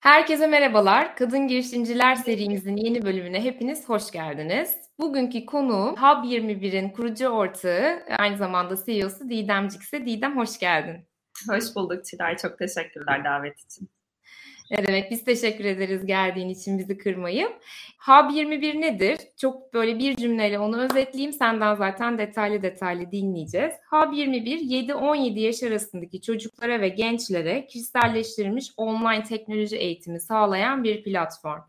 Herkese merhabalar. Kadın Girişimciler serimizin yeni bölümüne hepiniz hoş geldiniz. Bugünkü konu Hub21'in kurucu ortağı, aynı zamanda CEO'su Didem Cikse. Didem hoş geldin. Hoş bulduk Çilay. Çok teşekkürler davet için. Ne demek biz teşekkür ederiz geldiğin için bizi kırmayıp. Hub 21 nedir? Çok böyle bir cümleyle onu özetleyeyim. Senden zaten detaylı detaylı dinleyeceğiz. Hub 21 7-17 yaş arasındaki çocuklara ve gençlere kişiselleştirilmiş online teknoloji eğitimi sağlayan bir platform.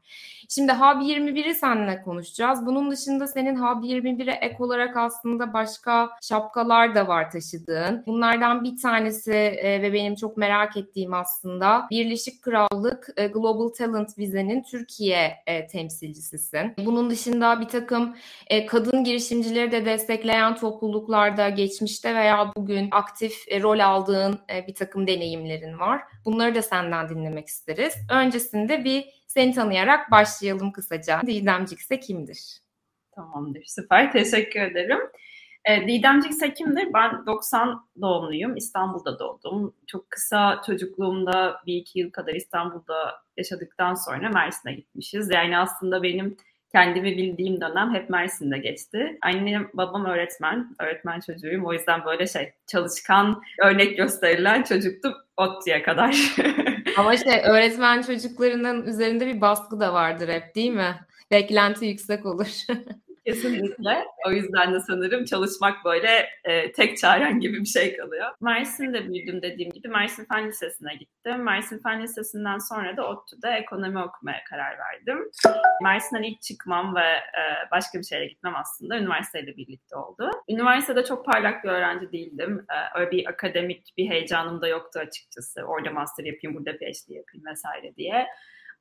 Şimdi Hub 21'i seninle konuşacağız. Bunun dışında senin Hub 21'e ek olarak aslında başka şapkalar da var taşıdığın. Bunlardan bir tanesi e, ve benim çok merak ettiğim aslında Birleşik Krallık e, Global Talent Vize'nin Türkiye e, temsilcisisin. Bunun dışında bir takım e, kadın girişimcileri de destekleyen topluluklarda geçmişte veya bugün aktif rol aldığın bir takım deneyimlerin var. Bunları da senden dinlemek isteriz. Öncesinde bir seni tanıyarak başlayalım kısaca. Didem Cikse kimdir? Tamamdır, süper. Teşekkür ederim. E, Didem Cikse kimdir? Ben 90 doğumluyum. İstanbul'da doğdum. Çok kısa çocukluğumda bir iki yıl kadar İstanbul'da yaşadıktan sonra Mersin'e gitmişiz. Yani aslında benim kendimi bildiğim dönem hep Mersin'de geçti. Annem, babam öğretmen, öğretmen çocuğuyum. O yüzden böyle şey çalışkan, örnek gösterilen çocuktum ODTÜ'ye kadar. Ama şey öğretmen çocuklarının üzerinde bir baskı da vardır hep değil mi? Beklenti yüksek olur. Kesinlikle. O yüzden de sanırım çalışmak böyle e, tek çaren gibi bir şey kalıyor. Mersin'de büyüdüm dediğim gibi. Mersin Fen Lisesi'ne gittim. Mersin Fen Lisesi'nden sonra da ODTÜ'de ekonomi okumaya karar verdim. Mersin'den ilk çıkmam ve e, başka bir şeye gitmem aslında üniversiteyle birlikte oldu. Üniversitede çok parlak bir öğrenci değildim. E, öyle bir akademik bir heyecanım da yoktu açıkçası. Orada master yapayım, burada PhD yapayım vesaire diye.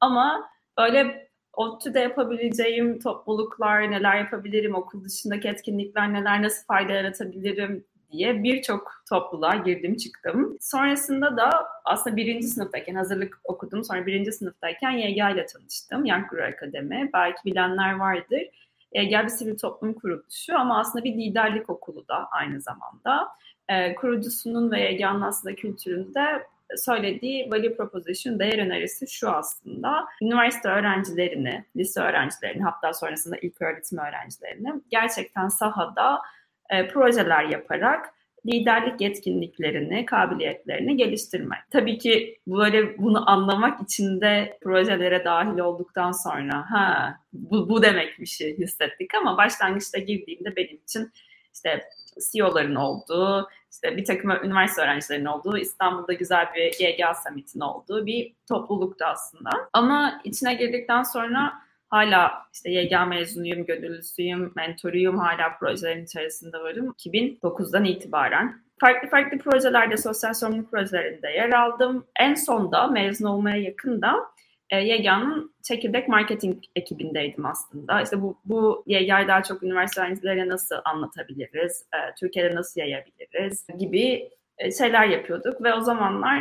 Ama böyle ODTÜ'de yapabileceğim topluluklar, neler yapabilirim, okul dışındaki etkinlikler neler, nasıl fayda yaratabilirim diye birçok topluluğa girdim çıktım. Sonrasında da aslında birinci sınıftayken hazırlık okudum. Sonra birinci sınıftayken YG ile tanıştım. Young Guru Akademi. Belki bilenler vardır. YG bir sivil toplum kuruluşu ama aslında bir liderlik okulu da aynı zamanda. E, kurucusunun ve YG'nin aslında kültüründe söylediği value proposition değer önerisi şu aslında. Üniversite öğrencilerini, lise öğrencilerini hatta sonrasında ilk öğretim öğrencilerini gerçekten sahada e, projeler yaparak liderlik yetkinliklerini, kabiliyetlerini geliştirmek. Tabii ki böyle bunu anlamak için de projelere dahil olduktan sonra ha bu, bu demek bir şey hissettik ama başlangıçta girdiğimde benim için işte CEO'ların olduğu, işte bir takım üniversite öğrencilerinin olduğu, İstanbul'da güzel bir YG Summit'in olduğu bir topluluktu aslında. Ama içine girdikten sonra hala işte YG mezunuyum, gönüllüsüyüm, mentoruyum, hala projelerin içerisinde varım. 2009'dan itibaren farklı farklı projelerde, sosyal sorumluluk projelerinde yer aldım. En sonda mezun olmaya yakın da e, YGA'nın çekirdek marketing ekibindeydim aslında. İşte bu, bu YGA'yı daha çok üniversite öğrencilerine nasıl anlatabiliriz, e, Türkiye'de nasıl yayabiliriz gibi şeyler yapıyorduk ve o zamanlar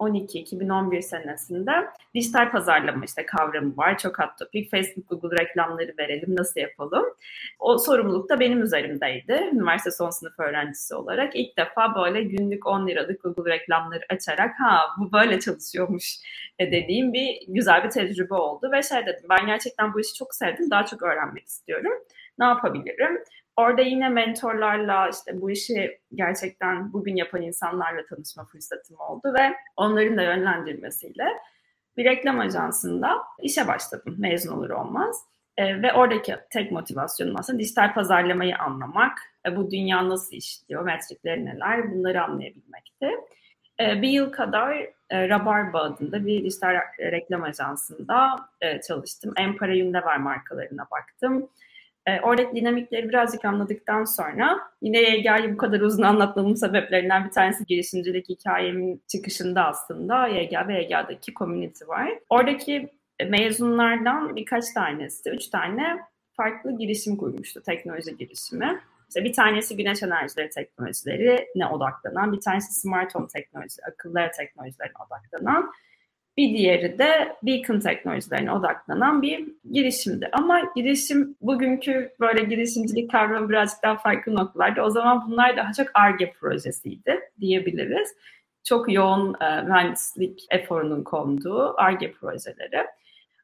2012-2011 senesinde dijital pazarlama işte kavramı var. Çok hot topic. Facebook, Google reklamları verelim nasıl yapalım? O sorumluluk da benim üzerimdeydi. Üniversite son sınıf öğrencisi olarak ilk defa böyle günlük 10 liralık Google reklamları açarak ha bu böyle çalışıyormuş e, dediğim bir güzel bir tecrübe oldu ve şey dedim ben gerçekten bu işi çok sevdim daha çok öğrenmek istiyorum. Ne yapabilirim? Orada yine mentorlarla işte bu işi gerçekten bugün yapan insanlarla tanışma fırsatım oldu ve onların da yönlendirmesiyle bir reklam ajansında işe başladım mezun olur olmaz. E, ve oradaki tek motivasyonum aslında dijital pazarlamayı anlamak, e, bu dünya nasıl işliyor, metrikleri neler bunları anlayabilmekti. E, bir yıl kadar e, Rabarba adında bir dijital reklam ajansında e, çalıştım. Empara var markalarına baktım. E, oradaki dinamikleri birazcık anladıktan sonra yine YGA'yı bu kadar uzun anlatmamın sebeplerinden bir tanesi girişimcilik hikayemin çıkışında aslında YGA ve YGA'daki community var. Oradaki mezunlardan birkaç tanesi, üç tane farklı girişim kurmuştu, teknoloji girişimi. İşte bir tanesi güneş enerjileri teknolojilerine odaklanan, bir tanesi smart home teknoloji, akıllı teknolojilerine odaklanan, bir diğeri de beacon teknolojilerine odaklanan bir girişimdi. Ama girişim bugünkü böyle girişimcilik kavramı birazcık daha farklı noktalarda. O zaman bunlar daha çok ARGE projesiydi diyebiliriz. çok yoğun e, mühendislik eforunun konduğu ARGE projeleri.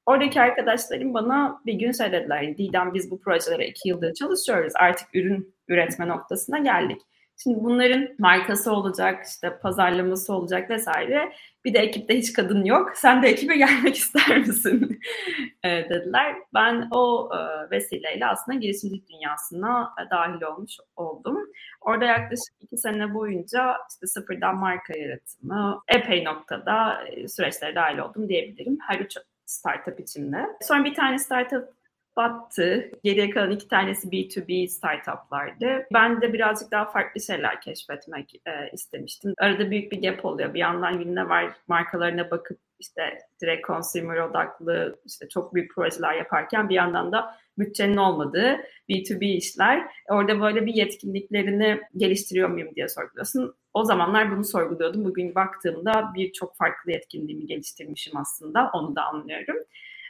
Oradaki arkadaşlarım bana bir gün söylediler. Didem biz bu projelere iki yıldır çalışıyoruz. Artık ürün üretme noktasına geldik. Şimdi bunların markası olacak, işte pazarlaması olacak vesaire. Bir de ekipte hiç kadın yok. Sen de ekibe gelmek ister misin? e, dediler. Ben o e, vesileyle aslında girişimcilik dünyasına e, dahil olmuş oldum. Orada yaklaşık iki sene boyunca işte sıfırdan marka yaratımı, epey noktada e, süreçlere dahil oldum diyebilirim. Her üç startup içinde. Sonra bir tane startup battı. Geriye kalan iki tanesi B2B startuplardı. Ben de birazcık daha farklı şeyler keşfetmek e, istemiştim. Arada büyük bir gap oluyor. Bir yandan yine var markalarına bakıp işte direkt consumer odaklı işte çok büyük projeler yaparken bir yandan da bütçenin olmadığı B2B işler. Orada böyle bir yetkinliklerini geliştiriyor muyum diye sorguluyorsun. O zamanlar bunu sorguluyordum. Bugün baktığımda birçok farklı yetkinliğimi geliştirmişim aslında. Onu da anlıyorum.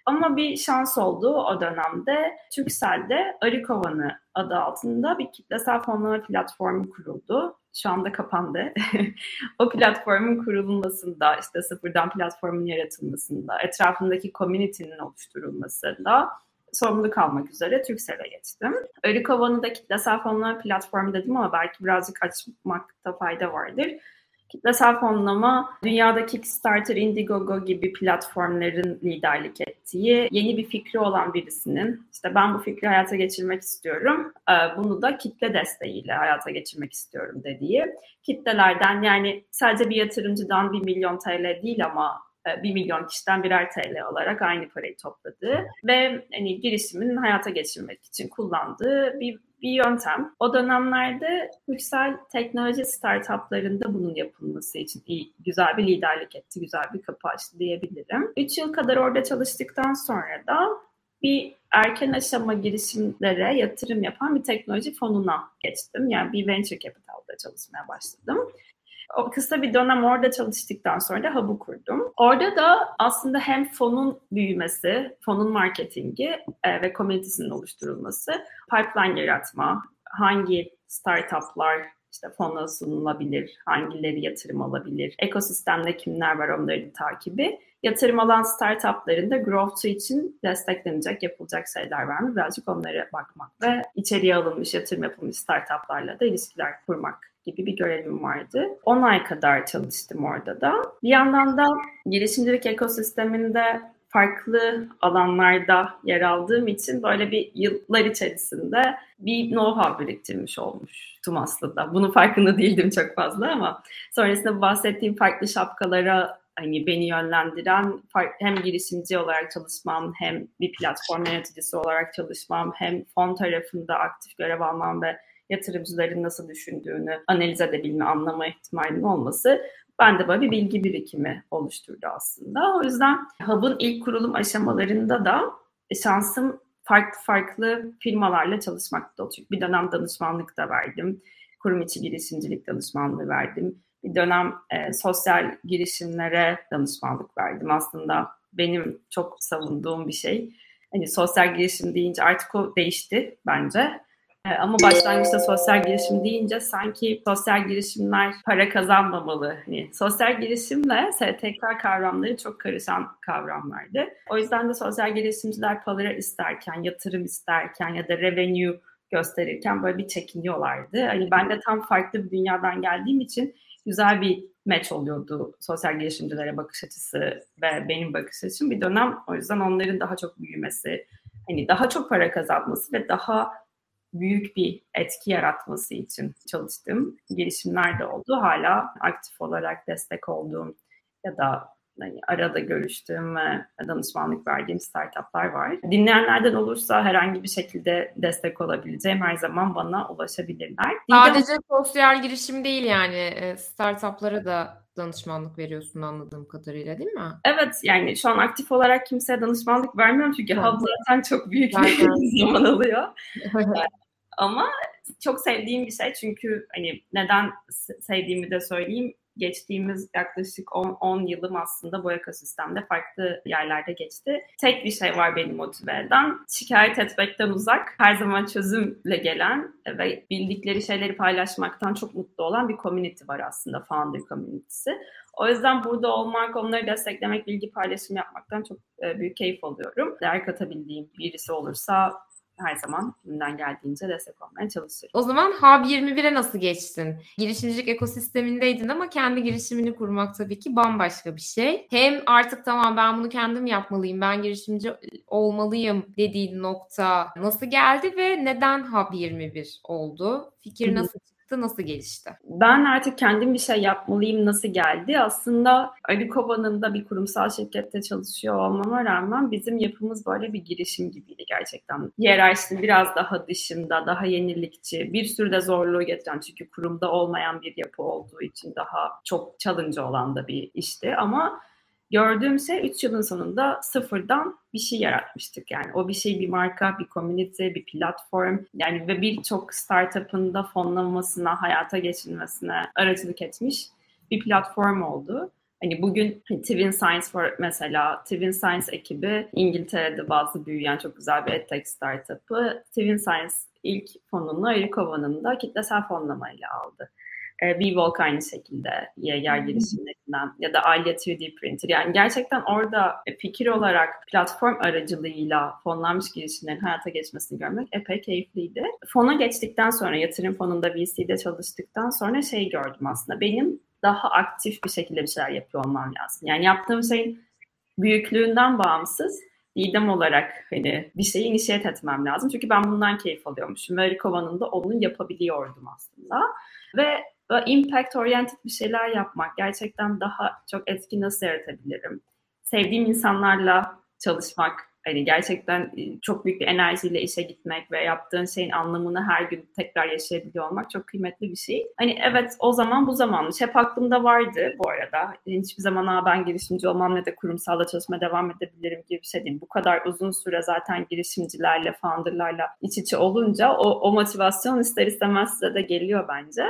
Ama bir şans oldu o dönemde. Türkcell'de Arı Kovanı adı altında bir kitlesel fonlama platformu kuruldu. Şu anda kapandı. o platformun kurulmasında, işte sıfırdan platformun yaratılmasında, etrafındaki community'nin oluşturulmasında sorumluluk almak üzere Türkcell'e geçtim. Arı Kovanı da kitlesel fonlama platformu dedim ama belki birazcık açmakta fayda vardır. Kitlesel fonlama dünyada Kickstarter, Indiegogo gibi platformların liderlik ettiği yeni bir fikri olan birisinin işte ben bu fikri hayata geçirmek istiyorum. E, bunu da kitle desteğiyle hayata geçirmek istiyorum dediği kitlelerden yani sadece bir yatırımcıdan bir milyon TL değil ama e, bir milyon kişiden birer TL olarak aynı parayı topladı ve hani girişimin hayata geçirmek için kullandığı bir bir yöntem. O dönemlerde Türksel teknoloji startuplarında bunun yapılması için iyi, güzel bir liderlik etti, güzel bir kapı açtı diyebilirim. 3 yıl kadar orada çalıştıktan sonra da bir erken aşama girişimlere yatırım yapan bir teknoloji fonuna geçtim. Yani bir venture capital'da çalışmaya başladım. O kısa bir dönem orada çalıştıktan sonra da Hub'u kurdum. Orada da aslında hem fonun büyümesi, fonun marketingi e, ve komünitesinin oluşturulması, pipeline yaratma, hangi startuplar işte fona sunulabilir, hangileri yatırım alabilir, ekosistemde kimler var onların takibi. Yatırım alan startupların da growth'u için desteklenecek, yapılacak şeyler var mı? Birazcık onlara bakmak ve içeriye alınmış, yatırım yapılmış startuplarla da ilişkiler kurmak gibi bir görevim vardı. 10 ay kadar çalıştım orada da. Bir yandan da girişimcilik ekosisteminde farklı alanlarda yer aldığım için böyle bir yıllar içerisinde bir know-how biriktirmiş olmuştum aslında. Bunun farkında değildim çok fazla ama sonrasında bahsettiğim farklı şapkalara hani beni yönlendiren hem girişimci olarak çalışmam hem bir platform yöneticisi olarak çalışmam hem fon tarafında aktif görev almam ve yatırımcıların nasıl düşündüğünü analiz edebilme, anlama ihtimalinin olması bende böyle bir bilgi birikimi oluşturdu aslında. O yüzden Hub'ın ilk kurulum aşamalarında da şansım farklı farklı firmalarla çalışmakta oldu. Bir dönem danışmanlık da verdim. Kurum içi girişimcilik danışmanlığı verdim. Bir dönem e, sosyal girişimlere danışmanlık verdim. Aslında benim çok savunduğum bir şey. Hani sosyal girişim deyince artık o değişti bence. Ee, ama başlangıçta sosyal girişim deyince sanki sosyal girişimler para kazanmamalı. Yani sosyal girişimle STK kavramları çok karışan kavramlardı. O yüzden de sosyal girişimciler para isterken, yatırım isterken ya da revenue gösterirken böyle bir çekiniyorlardı. Hani ben de tam farklı bir dünyadan geldiğim için güzel bir match oluyordu sosyal girişimcilere bakış açısı ve benim bakış açım. Bir dönem o yüzden onların daha çok büyümesi, hani daha çok para kazanması ve daha büyük bir etki yaratması için çalıştığım girişimler de oldu. Hala aktif olarak destek olduğum ya da hani arada görüştüğüm ve danışmanlık verdiğim startuplar var. Dinleyenlerden olursa herhangi bir şekilde destek olabileceğim her zaman bana ulaşabilirler. Sadece sosyal girişim değil yani e, startuplara da danışmanlık veriyorsun anladığım kadarıyla değil mi? Evet yani şu an aktif olarak kimseye danışmanlık vermiyorum çünkü evet. Hub zaten çok büyük bir zaman alıyor. Ama çok sevdiğim bir şey çünkü hani neden sevdiğimi de söyleyeyim. Geçtiğimiz yaklaşık 10, 10 yılım aslında bu ekosistemde farklı yerlerde geçti. Tek bir şey var beni motive eden. Şikayet etmekten uzak, her zaman çözümle gelen ve bildikleri şeyleri paylaşmaktan çok mutlu olan bir community var aslında founder community'si. O yüzden burada olmak, onları desteklemek, bilgi paylaşımı yapmaktan çok e, büyük keyif alıyorum. Değer katabildiğim birisi olursa her zaman elimden geldiğince destek olmaya çalışırım. O zaman Hub 21'e nasıl geçtin? Girişimcilik ekosistemindeydin ama kendi girişimini kurmak tabii ki bambaşka bir şey. Hem artık tamam ben bunu kendim yapmalıyım, ben girişimci olmalıyım dediğin nokta nasıl geldi ve neden Hub 21 oldu? Fikir nasıl çıktı, nasıl gelişti? Ben artık kendim bir şey yapmalıyım nasıl geldi? Aslında Ali Kova'nın da bir kurumsal şirkette çalışıyor olmama rağmen bizim yapımız böyle bir girişim gibiydi gerçekten. Hiyerarşinin biraz daha dışında, daha yenilikçi, bir sürü de zorluğu getiren çünkü kurumda olmayan bir yapı olduğu için daha çok challenge olan da bir işti ama gördüğüm şey 3 yılın sonunda sıfırdan bir şey yaratmıştık. Yani o bir şey bir marka, bir community, bir platform yani ve birçok startup'ın da fonlanmasına, hayata geçirilmesine aracılık etmiş bir platform oldu. Hani bugün Twin Science for mesela Twin Science ekibi İngiltere'de bazı büyüyen çok güzel bir edtech startup'ı Twin Science ilk fonunu Erikova'nın da kitlesel fonlamayla aldı. E, VWalk aynı şekilde yer girişimlerinden ya da Alia 3D Printer. Yani gerçekten orada fikir olarak platform aracılığıyla fonlanmış girişimlerin hayata geçmesini görmek epey keyifliydi. Fona geçtikten sonra, yatırım fonunda VC'de çalıştıktan sonra şey gördüm aslında. Benim daha aktif bir şekilde bir şeyler yapıyor olmam lazım. Yani yaptığım şeyin büyüklüğünden bağımsız idem olarak hani bir şeyi inişiyet etmem lazım. Çünkü ben bundan keyif alıyormuşum. Ve Rikova'nın da onu yapabiliyordum aslında. Ve Böyle impact oriented bir şeyler yapmak, gerçekten daha çok etki nasıl yaratabilirim? Sevdiğim insanlarla çalışmak, hani gerçekten e, çok büyük bir enerjiyle işe gitmek ve yaptığın şeyin anlamını her gün tekrar yaşayabiliyor olmak çok kıymetli bir şey. Hani evet o zaman bu zamanmış. Hep aklımda vardı bu arada. Hiçbir zaman Aa, ben girişimci olmam ne de kurumsalla çalışmaya devam edebilirim gibi bir şey değil. Bu kadar uzun süre zaten girişimcilerle, founderlarla iç içe olunca o, o motivasyon ister istemez size de geliyor bence.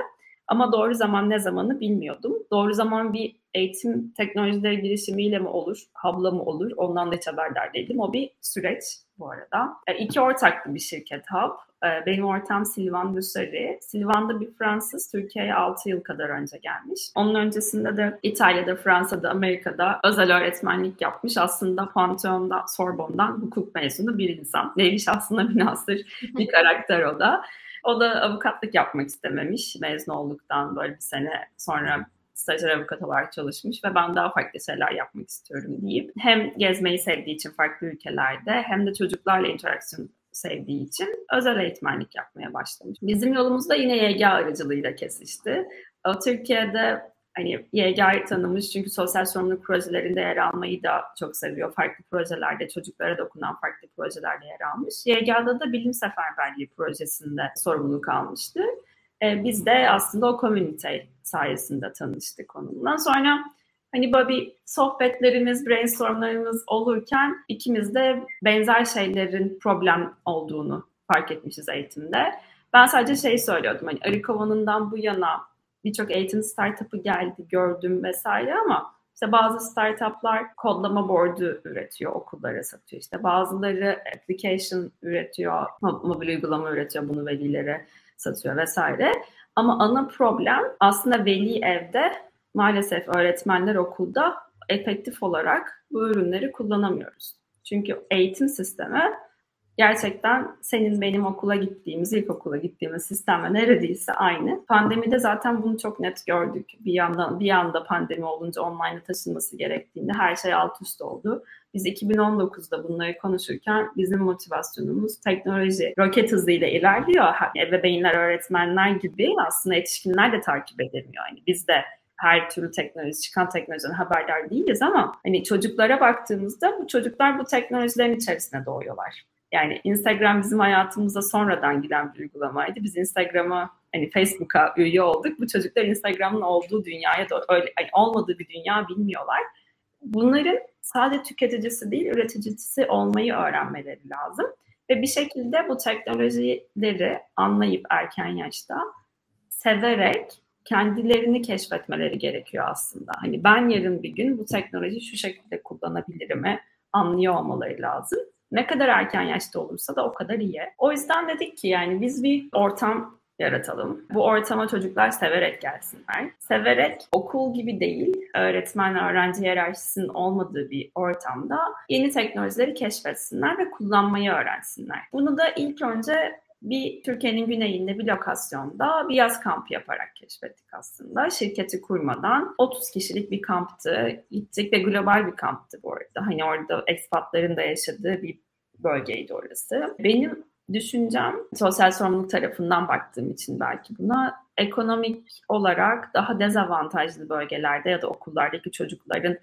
Ama doğru zaman ne zamanı bilmiyordum. Doğru zaman bir eğitim teknolojileri girişimiyle mi olur, habla mı olur ondan da hiç haberdar değildim. O bir süreç bu arada. E, iki ortaklı bir şirket Hub. E, benim ortağım Silvan Büsari. Silvan da bir Fransız. Türkiye'ye 6 yıl kadar önce gelmiş. Onun öncesinde de İtalya'da, Fransa'da, Amerika'da özel öğretmenlik yapmış. Aslında Pantheon'da, Sorbonne'dan hukuk mezunu bir insan. Neymiş aslında bir nasır bir karakter o da. O da avukatlık yapmak istememiş. Mezun olduktan böyle bir sene sonra stajyer avukat olarak çalışmış ve ben daha farklı şeyler yapmak istiyorum deyip hem gezmeyi sevdiği için farklı ülkelerde hem de çocuklarla interaksiyon sevdiği için özel eğitmenlik yapmaya başlamış. Bizim yolumuz da yine YG aracılığıyla kesişti. Türkiye'de hani YG'yi tanımış çünkü sosyal sorumluluk projelerinde yer almayı da çok seviyor. Farklı projelerde, çocuklara dokunan farklı projelerde yer almış. YG'de da bilim seferberliği projesinde sorumluluk almıştı. Ee, biz de aslında o komünite sayesinde tanıştık onunla. Sonra hani böyle sohbetlerimiz, brainstormlarımız olurken ikimiz de benzer şeylerin problem olduğunu fark etmişiz eğitimde. Ben sadece şey söylüyordum hani Arikova'nından bu yana birçok eğitim startup'ı geldi gördüm vesaire ama işte bazı startuplar kodlama board'u üretiyor, okullara satıyor. İşte bazıları application üretiyor, mobil uygulama üretiyor, bunu velilere satıyor vesaire. Ama ana problem aslında veli evde maalesef öğretmenler okulda efektif olarak bu ürünleri kullanamıyoruz. Çünkü eğitim sistemi gerçekten senin benim okula gittiğimiz, ilkokula gittiğimiz sistemle neredeyse aynı. Pandemide zaten bunu çok net gördük. Bir yandan bir anda pandemi olunca online'a taşınması gerektiğinde her şey alt üst oldu. Biz 2019'da bunları konuşurken bizim motivasyonumuz teknoloji roket hızıyla ilerliyor. Ebeveynler, öğretmenler gibi aslında yetişkinler de takip edemiyor. Yani biz de her türlü teknoloji, çıkan teknolojiden haberdar değiliz ama hani çocuklara baktığımızda bu çocuklar bu teknolojilerin içerisine doğuyorlar. Yani Instagram bizim hayatımıza sonradan giden bir uygulamaydı. Biz Instagram'a hani Facebook'a üye olduk. Bu çocuklar Instagram'ın olduğu dünyaya da öyle hani olmadığı bir dünya bilmiyorlar. Bunların sadece tüketicisi değil, üreticisi olmayı öğrenmeleri lazım. Ve bir şekilde bu teknolojileri anlayıp erken yaşta severek kendilerini keşfetmeleri gerekiyor aslında. Hani ben yarın bir gün bu teknoloji şu şekilde kullanabilirimi anlıyor olmaları lazım. Ne kadar erken yaşta olursa da o kadar iyi. O yüzden dedik ki yani biz bir ortam yaratalım. Bu ortama çocuklar severek gelsinler. Severek okul gibi değil, öğretmen öğrenci hiyerarşisinin olmadığı bir ortamda yeni teknolojileri keşfetsinler ve kullanmayı öğrensinler. Bunu da ilk önce bir Türkiye'nin güneyinde bir lokasyonda bir yaz kampı yaparak keşfettik aslında. Şirketi kurmadan 30 kişilik bir kamptı. Gittik ve global bir kamptı bu arada. Hani orada ekspatların da yaşadığı bir bölgeydi orası. Benim düşüncem sosyal sorumluluk tarafından baktığım için belki buna ekonomik olarak daha dezavantajlı bölgelerde ya da okullardaki çocukların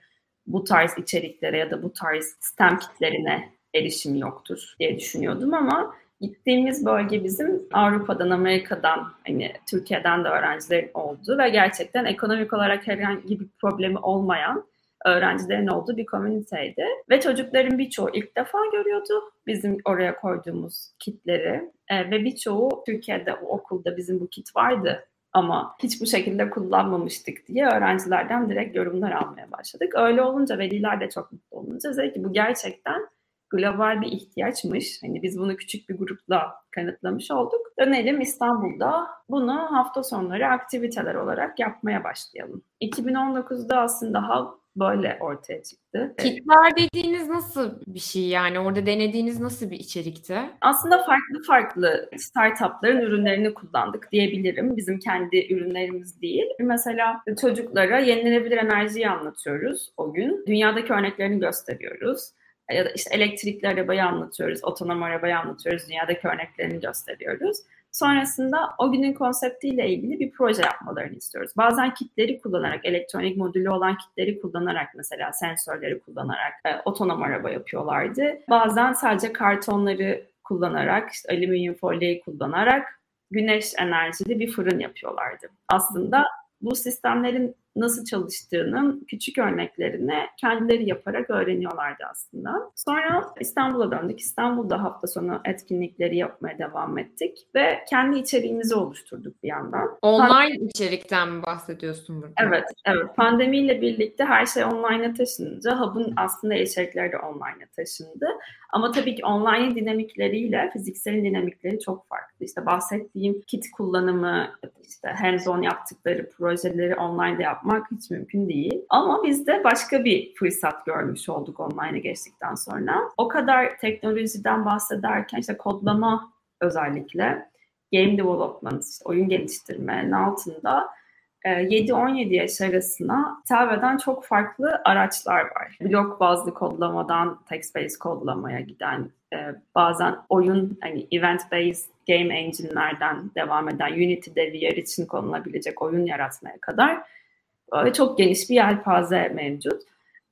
bu tarz içeriklere ya da bu tarz STEM kitlerine erişimi yoktur diye düşünüyordum ama gittiğimiz bölge bizim Avrupa'dan, Amerika'dan, hani Türkiye'den de öğrencilerin olduğu ve gerçekten ekonomik olarak herhangi bir problemi olmayan öğrencilerin olduğu bir komüniteydi. Ve çocukların birçoğu ilk defa görüyordu bizim oraya koyduğumuz kitleri. E, ve birçoğu Türkiye'de o okulda bizim bu kit vardı ama hiç bu şekilde kullanmamıştık diye öğrencilerden direkt yorumlar almaya başladık. Öyle olunca veliler de çok mutlu olunca dedi bu gerçekten global bir ihtiyaçmış. Hani biz bunu küçük bir grupla kanıtlamış olduk. Dönelim İstanbul'da bunu hafta sonları aktiviteler olarak yapmaya başlayalım. 2019'da aslında böyle ortaya çıktı. Kitler dediğiniz nasıl bir şey yani? Orada denediğiniz nasıl bir içerikti? Aslında farklı farklı startupların ürünlerini kullandık diyebilirim. Bizim kendi ürünlerimiz değil. Mesela çocuklara yenilenebilir enerjiyi anlatıyoruz o gün. Dünyadaki örneklerini gösteriyoruz ya da işte elektrikli arabayı anlatıyoruz, otonom arabayı anlatıyoruz, dünyadaki örneklerini gösteriyoruz. Sonrasında o günün konseptiyle ilgili bir proje yapmalarını istiyoruz. Bazen kitleri kullanarak, elektronik modülü olan kitleri kullanarak mesela sensörleri kullanarak e, otonom araba yapıyorlardı. Bazen sadece kartonları kullanarak, işte alüminyum folyeyi kullanarak güneş enerjili bir fırın yapıyorlardı. Aslında bu sistemlerin nasıl çalıştığının küçük örneklerini kendileri yaparak öğreniyorlardı aslında. Sonra İstanbul'a döndük. İstanbul'da hafta sonu etkinlikleri yapmaya devam ettik ve kendi içeriğimizi oluşturduk bir yandan. Online Pandemi... içerikten mi bahsediyorsun burada? Evet, evet. Pandemiyle birlikte her şey online'a taşınınca Hub'ın aslında içerikleri de online'a taşındı. Ama tabii ki online dinamikleriyle fizikselin dinamikleri çok farklı. İşte bahsettiğim kit kullanımı, işte hands-on yaptıkları projeleri online'da yapmak hiç mümkün değil. Ama biz de başka bir fırsat görmüş olduk online'a geçtikten sonra. O kadar teknolojiden bahsederken işte kodlama özellikle game development, işte oyun geliştirmenin altında 7-17 ee, yaş arasına hitap eden çok farklı araçlar var. Blok bazlı kodlamadan text-based kodlamaya giden, e, bazen oyun hani event-based game engine'lerden devam eden Unity'de VR için konulabilecek oyun yaratmaya kadar böyle çok geniş bir yelpaze mevcut.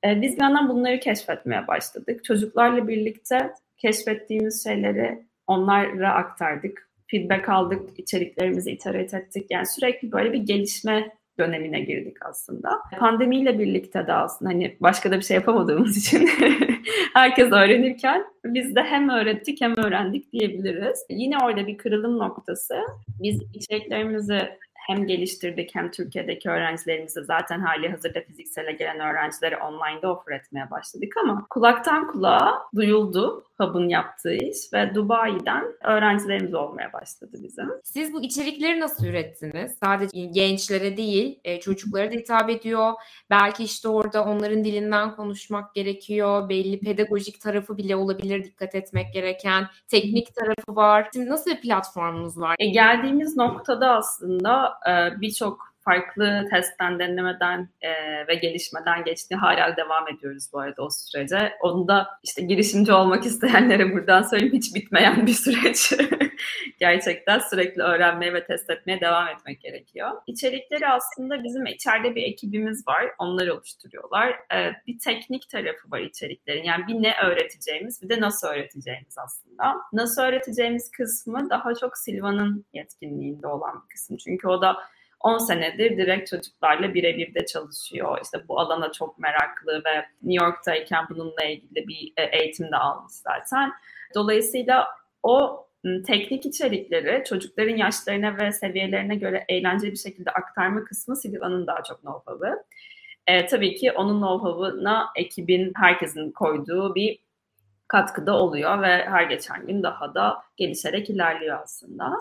E, biz bir yandan bunları keşfetmeye başladık. Çocuklarla birlikte keşfettiğimiz şeyleri onlara aktardık feedback aldık, içeriklerimizi iterate ettik. Yani sürekli böyle bir gelişme dönemine girdik aslında. Pandemiyle birlikte de aslında hani başka da bir şey yapamadığımız için herkes öğrenirken biz de hem öğrettik hem öğrendik diyebiliriz. Yine orada bir kırılım noktası. Biz içeriklerimizi hem geliştirdik hem Türkiye'deki öğrencilerimize zaten hali hazırda fiziksele gelen öğrencilere online'da offer etmeye başladık ama kulaktan kulağa duyuldu Hub'ın yaptığı iş ve Dubai'den öğrencilerimiz olmaya başladı bizim. Siz bu içerikleri nasıl ürettiniz? Sadece gençlere değil, e, çocuklara da hitap ediyor. Belki işte orada onların dilinden konuşmak gerekiyor. Belli pedagojik tarafı bile olabilir dikkat etmek gereken. Teknik tarafı var. Şimdi nasıl bir platformunuz var? E, geldiğimiz noktada aslında e, birçok farklı testten, denemeden e, ve gelişmeden geçti. Hala devam ediyoruz bu arada o sürece. Onu da işte girişimci olmak isteyenlere buradan söyleyeyim hiç bitmeyen bir süreç. Gerçekten sürekli öğrenmeye ve test etmeye devam etmek gerekiyor. İçerikleri aslında bizim içeride bir ekibimiz var. Onlar oluşturuyorlar. E, bir teknik tarafı var içeriklerin. Yani bir ne öğreteceğimiz bir de nasıl öğreteceğimiz aslında. Nasıl öğreteceğimiz kısmı daha çok Silva'nın yetkinliğinde olan bir kısım. Çünkü o da 10 senedir direkt çocuklarla birebir de çalışıyor. İşte bu alana çok meraklı ve New York'tayken bununla ilgili bir e, eğitim de almış zaten. Dolayısıyla o teknik içerikleri çocukların yaşlarına ve seviyelerine göre eğlenceli bir şekilde aktarma kısmı Silva'nın daha çok know-how'ı. E, tabii ki onun know-how'ına ekibin, herkesin koyduğu bir katkıda oluyor ve her geçen gün daha da gelişerek ilerliyor aslında.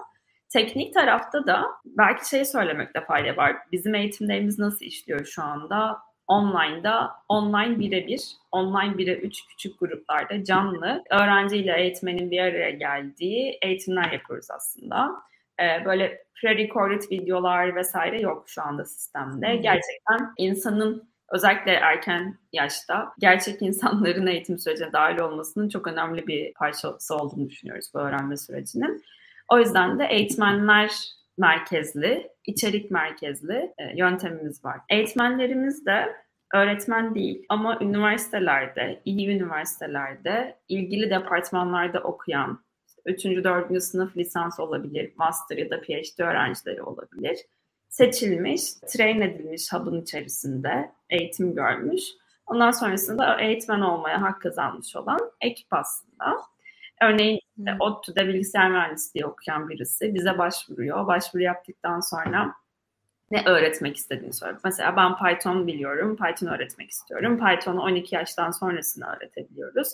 Teknik tarafta da belki şey söylemekte fayda var. Bizim eğitimlerimiz nasıl işliyor şu anda? Online'da, online birebir, online bire üç küçük gruplarda canlı öğrenciyle eğitmenin bir araya geldiği eğitimler yapıyoruz aslında. Ee, böyle pre-recorded videolar vesaire yok şu anda sistemde. Gerçekten insanın özellikle erken yaşta gerçek insanların eğitim sürecine dahil olmasının çok önemli bir parçası olduğunu düşünüyoruz bu öğrenme sürecinin. O yüzden de eğitmenler merkezli, içerik merkezli e, yöntemimiz var. Eğitmenlerimiz de öğretmen değil ama üniversitelerde, iyi üniversitelerde, ilgili departmanlarda okuyan, 3. 4. sınıf lisans olabilir, master ya da PhD öğrencileri olabilir. Seçilmiş, train edilmiş hub'ın içerisinde eğitim görmüş. Ondan sonrasında eğitmen olmaya hak kazanmış olan ekip aslında. Örneğin hmm. ODTÜ'de bilgisayar mühendisliği okuyan birisi bize başvuruyor. Başvuru yaptıktan sonra ne öğretmek istediğini soruyor. Mesela ben Python biliyorum, Python öğretmek istiyorum. Python'u 12 yaştan sonrasını öğretebiliyoruz.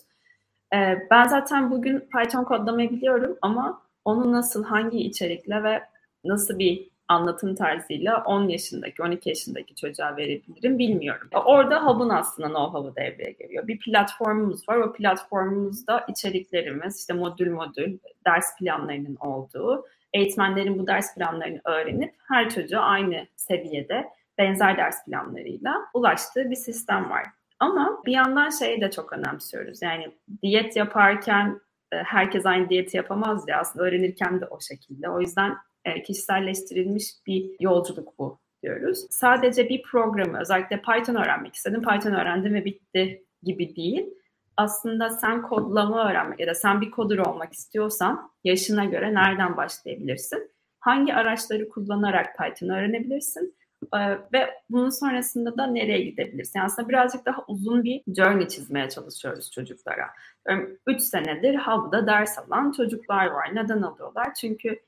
Ee, ben zaten bugün Python kodlamayı biliyorum ama onu nasıl, hangi içerikle ve nasıl bir anlatım tarzıyla 10 yaşındaki, 12 yaşındaki çocuğa verebilirim bilmiyorum. Orada Hub'ın aslında know-how'ı devreye geliyor. Bir platformumuz var. O platformumuzda içeriklerimiz, işte modül modül, ders planlarının olduğu, eğitmenlerin bu ders planlarını öğrenip her çocuğa aynı seviyede benzer ders planlarıyla ulaştığı bir sistem var. Ama bir yandan şeyi de çok önemsiyoruz. Yani diyet yaparken e, herkes aynı diyeti yapamaz ya aslında öğrenirken de o şekilde. O yüzden kişiselleştirilmiş bir yolculuk bu diyoruz. Sadece bir programı özellikle Python öğrenmek istedim, Python öğrendim ve bitti gibi değil. Aslında sen kodlama öğrenmek ya da sen bir kodur olmak istiyorsan yaşına göre nereden başlayabilirsin? Hangi araçları kullanarak Python öğrenebilirsin? Ee, ve bunun sonrasında da nereye gidebilirsin? Yani aslında birazcık daha uzun bir journey çizmeye çalışıyoruz çocuklara. 3 senedir Hub'da ders alan çocuklar var. Neden alıyorlar? Çünkü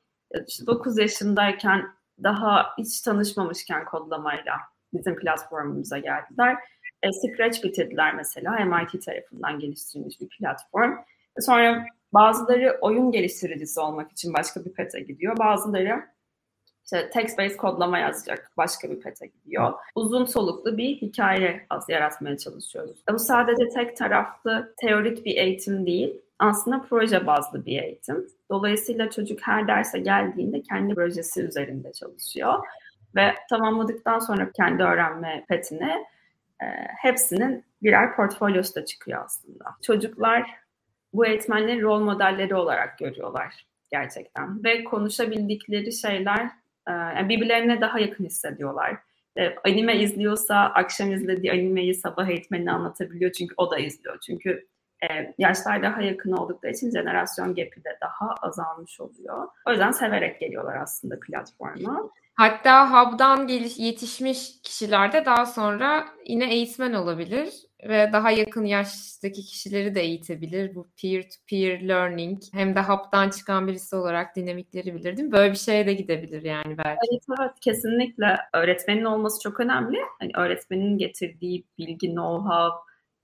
işte 9 yaşındayken daha hiç tanışmamışken kodlamayla bizim platformumuza geldiler. E, Scratch bitirdiler mesela MIT tarafından geliştirilmiş bir platform. Sonra bazıları oyun geliştiricisi olmak için başka bir pete gidiyor. Bazıları işte text-based kodlama yazacak başka bir pete gidiyor. Uzun soluklu bir hikaye yaratmaya çalışıyoruz. Bu sadece tek taraflı teorik bir eğitim değil aslında proje bazlı bir eğitim. Dolayısıyla çocuk her derse geldiğinde kendi projesi üzerinde çalışıyor. Ve tamamladıktan sonra kendi öğrenme petine e, hepsinin birer portfolyosu da çıkıyor aslında. Çocuklar bu eğitmenleri rol modelleri olarak görüyorlar gerçekten. Ve konuşabildikleri şeyler e, yani birbirlerine daha yakın hissediyorlar. E, anime izliyorsa akşam izlediği animeyi sabah eğitmenine anlatabiliyor çünkü o da izliyor. Çünkü e, yaşlar daha yakın oldukları için jenerasyon gap'i de daha azalmış oluyor. O yüzden severek geliyorlar aslında platforma. Hatta hub'dan geliş, yetişmiş kişiler de daha sonra yine eğitmen olabilir ve daha yakın yaştaki kişileri de eğitebilir. Bu peer-to-peer learning hem de hub'dan çıkan birisi olarak dinamikleri bilir değil mi? Böyle bir şeye de gidebilir yani belki. Evet, evet kesinlikle. Öğretmenin olması çok önemli. Hani öğretmenin getirdiği bilgi, know-how,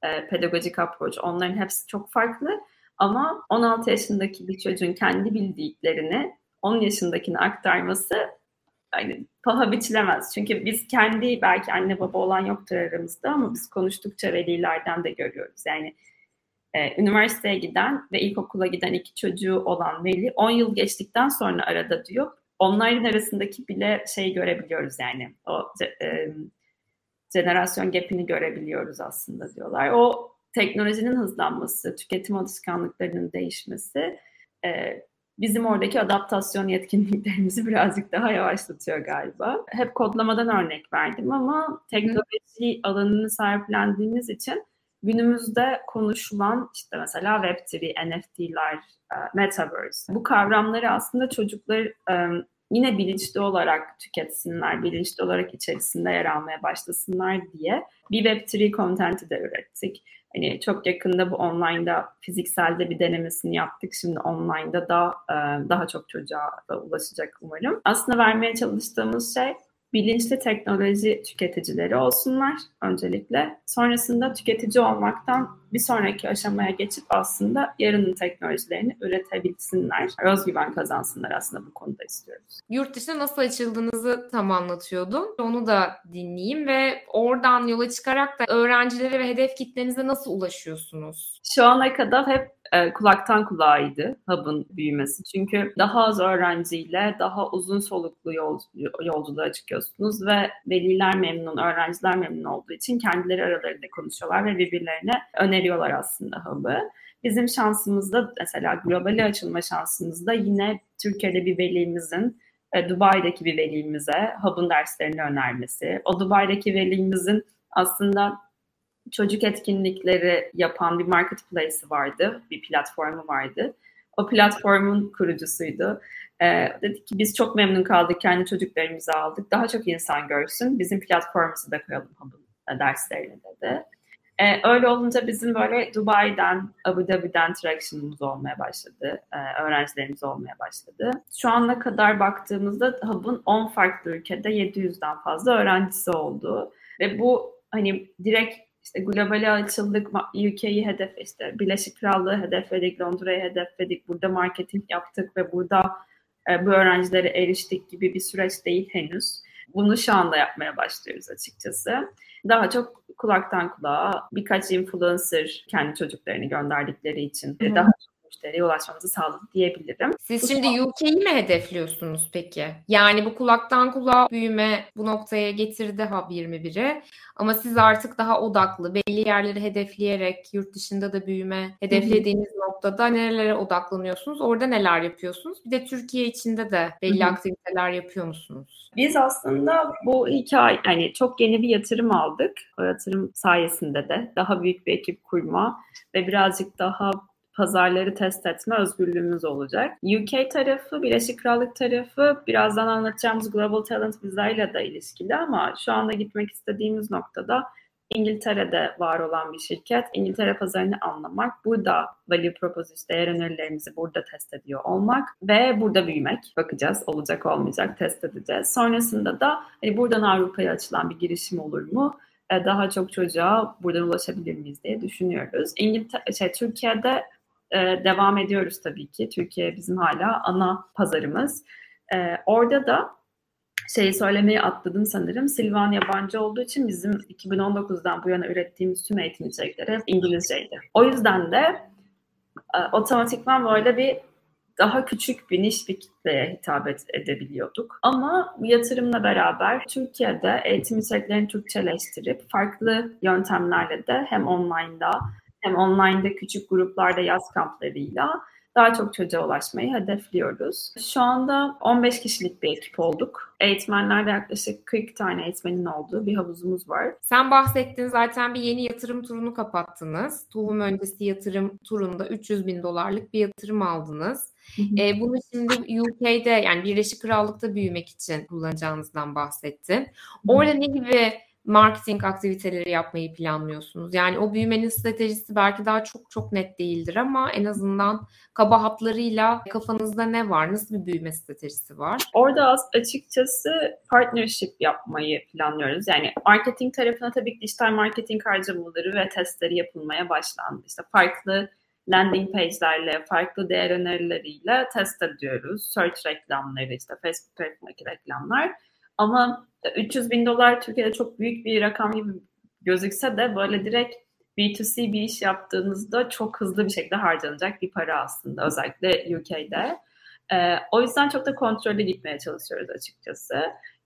e, pedagojik approach onların hepsi çok farklı. Ama 16 yaşındaki bir çocuğun kendi bildiklerini 10 yaşındakine aktarması yani paha biçilemez. Çünkü biz kendi belki anne baba olan yoktur aramızda ama biz konuştukça velilerden de görüyoruz. Yani e, üniversiteye giden ve ilkokula giden iki çocuğu olan veli 10 yıl geçtikten sonra arada diyor. Onların arasındaki bile şey görebiliyoruz yani. O e, jenerasyon gap'ini görebiliyoruz aslında diyorlar. O teknolojinin hızlanması, tüketim alışkanlıklarının değişmesi e, bizim oradaki adaptasyon yetkinliklerimizi birazcık daha yavaşlatıyor galiba. Hep kodlamadan örnek verdim ama teknoloji alanını sahiplendiğimiz için günümüzde konuşulan işte mesela Web3, NFT'ler, e, Metaverse bu kavramları aslında çocuklar e, yine bilinçli olarak tüketsinler, bilinçli olarak içerisinde yer almaya başlasınlar diye bir Web3 content'i de ürettik. Hani çok yakında bu online'da fizikselde bir denemesini yaptık. Şimdi online'da da e, daha çok çocuğa da ulaşacak umarım. Aslında vermeye çalıştığımız şey bilinçli teknoloji tüketicileri olsunlar öncelikle. Sonrasında tüketici olmaktan bir sonraki aşamaya geçip aslında yarının teknolojilerini üretebilsinler. Özgüven kazansınlar aslında bu konuda istiyoruz. Yurt dışına nasıl açıldığınızı tam anlatıyordum. Onu da dinleyeyim ve oradan yola çıkarak da öğrencilere ve hedef kitlenize nasıl ulaşıyorsunuz? Şu ana kadar hep e, kulaktan kulağıydı hub'ın büyümesi. Çünkü daha az öğrenciyle daha uzun soluklu yol, yolculuğa çıkıyorsunuz ve veliler memnun, öğrenciler memnun olduğu için kendileri aralarında konuşuyorlar ve birbirlerine öneriyorlar aslında hub'ı. Bizim şansımızda mesela globale açılma şansımızda yine Türkiye'de bir velimizin e, Dubai'deki bir velimize hub'ın derslerini önermesi, o Dubai'deki velimizin aslında çocuk etkinlikleri yapan bir marketplace'i vardı, bir platformu vardı. O platformun kurucusuydu. Ee, dedik ki biz çok memnun kaldık, kendi çocuklarımızı aldık. Daha çok insan görsün, bizim platformumuzu da koyalım Hub'ın derslerine dedi. Ee, öyle olunca bizim böyle Dubai'den, Abu Dhabi'den traction'ımız olmaya başladı. Ee, öğrencilerimiz olmaya başladı. Şu ana kadar baktığımızda Hub'ın 10 farklı ülkede 700'den fazla öğrencisi oldu. Ve bu hani direkt işte globale açıldık, UK'yi hedef işte Birleşik Krallığı hedefledik, Londra'yı hedefledik, burada marketing yaptık ve burada e, bu öğrencilere eriştik gibi bir süreç değil henüz. Bunu şu anda yapmaya başlıyoruz açıkçası. Daha çok kulaktan kulağa birkaç influencer kendi çocuklarını gönderdikleri için Hı-hı. daha çok müşteriye ulaşmamızı sağladı diyebilirim. Siz bu şimdi an... UK'yi mi hedefliyorsunuz peki? Yani bu kulaktan kulağa büyüme bu noktaya getirdi Hub 21'i. Ama siz artık daha odaklı, belli yerleri hedefleyerek yurt dışında da büyüme hedeflediğiniz Hı-hı. noktada nerelere odaklanıyorsunuz? Orada neler yapıyorsunuz? Bir de Türkiye içinde de belli Hı-hı. aktiviteler yapıyor musunuz? Biz aslında bu hikaye yani çok yeni bir yatırım aldık. O yatırım sayesinde de daha büyük bir ekip kurma ve birazcık daha pazarları test etme özgürlüğümüz olacak. UK tarafı, Birleşik Krallık tarafı birazdan anlatacağımız Global Talent Visa da ilişkili ama şu anda gitmek istediğimiz noktada İngiltere'de var olan bir şirket. İngiltere pazarını anlamak, burada value proposition değer önerilerimizi burada test ediyor olmak ve burada büyümek. Bakacağız olacak olmayacak test edeceğiz. Sonrasında da hani buradan Avrupa'ya açılan bir girişim olur mu? E, daha çok çocuğa buradan ulaşabilir miyiz diye düşünüyoruz. İngiltere, şey, Türkiye'de devam ediyoruz tabii ki. Türkiye bizim hala ana pazarımız. E, orada da şeyi söylemeyi atladım sanırım. Silvan yabancı olduğu için bizim 2019'dan bu yana ürettiğimiz tüm eğitim içerikleri hep İngilizceydi. O yüzden de e, otomatikman böyle bir daha küçük bir niş bir kitleye hitap edebiliyorduk. Ama bu yatırımla beraber Türkiye'de eğitim içeriklerini Türkçeleştirip farklı yöntemlerle de hem online'da hem online'da küçük gruplarda yaz kamplarıyla daha çok çocuğa ulaşmayı hedefliyoruz. Şu anda 15 kişilik bir ekip olduk. Eğitmenlerde yaklaşık 40 tane eğitmenin olduğu bir havuzumuz var. Sen bahsettin zaten bir yeni yatırım turunu kapattınız. Tohum öncesi yatırım turunda 300 bin dolarlık bir yatırım aldınız. E, bunu şimdi UK'de yani Birleşik Krallık'ta büyümek için kullanacağınızdan bahsettin. Orada ne gibi marketing aktiviteleri yapmayı planlıyorsunuz? Yani o büyümenin stratejisi belki daha çok çok net değildir ama en azından kaba hatlarıyla kafanızda ne var? Nasıl bir büyüme stratejisi var? Orada açıkçası partnership yapmayı planlıyoruz. Yani marketing tarafına tabii ki dijital marketing harcamaları ve testleri yapılmaya başlandı. İşte farklı landing page'lerle, farklı değer önerileriyle test ediyoruz. Search reklamları, işte Facebook reklamlar. Ama 300 bin dolar Türkiye'de çok büyük bir rakam gibi gözükse de böyle direkt B2C bir iş yaptığınızda çok hızlı bir şekilde harcanacak bir para aslında özellikle UK'de. Ee, o yüzden çok da kontrollü gitmeye çalışıyoruz açıkçası.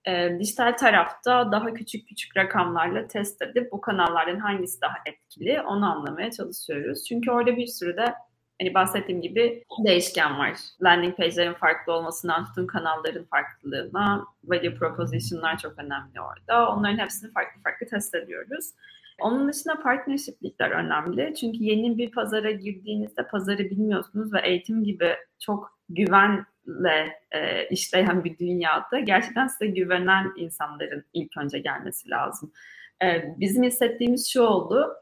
Ee, dijital tarafta daha küçük küçük rakamlarla test edip bu kanallardan hangisi daha etkili onu anlamaya çalışıyoruz. Çünkü orada bir sürü de hani bahsettiğim gibi değişken var. Landing page'lerin farklı olmasından tutun kanalların farklılığına, value proposition'lar çok önemli orada. Onların hepsini farklı farklı test ediyoruz. Onun dışında partnership'likler önemli. Çünkü yeni bir pazara girdiğinizde pazarı bilmiyorsunuz ve eğitim gibi çok güven güvenle e, işleyen bir dünyada gerçekten size güvenen insanların ilk önce gelmesi lazım. E, bizim hissettiğimiz şu oldu.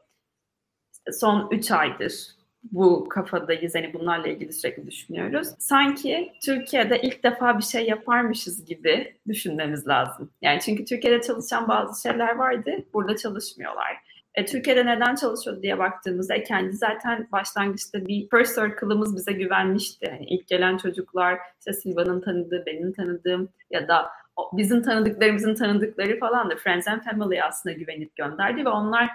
son 3 aydır bu kafadayız. Hani bunlarla ilgili sürekli düşünüyoruz. Sanki Türkiye'de ilk defa bir şey yaparmışız gibi düşünmemiz lazım. Yani çünkü Türkiye'de çalışan bazı şeyler vardı. Burada çalışmıyorlar. E, Türkiye'de neden çalışıyor diye baktığımızda e, kendi zaten başlangıçta bir first circle'ımız bize güvenmişti. Yani ilk gelen çocuklar işte Silva'nın tanıdığı, benim tanıdığım ya da bizim tanıdıklarımızın tanıdıkları falan da Friends and Family aslında güvenip gönderdi ve onlar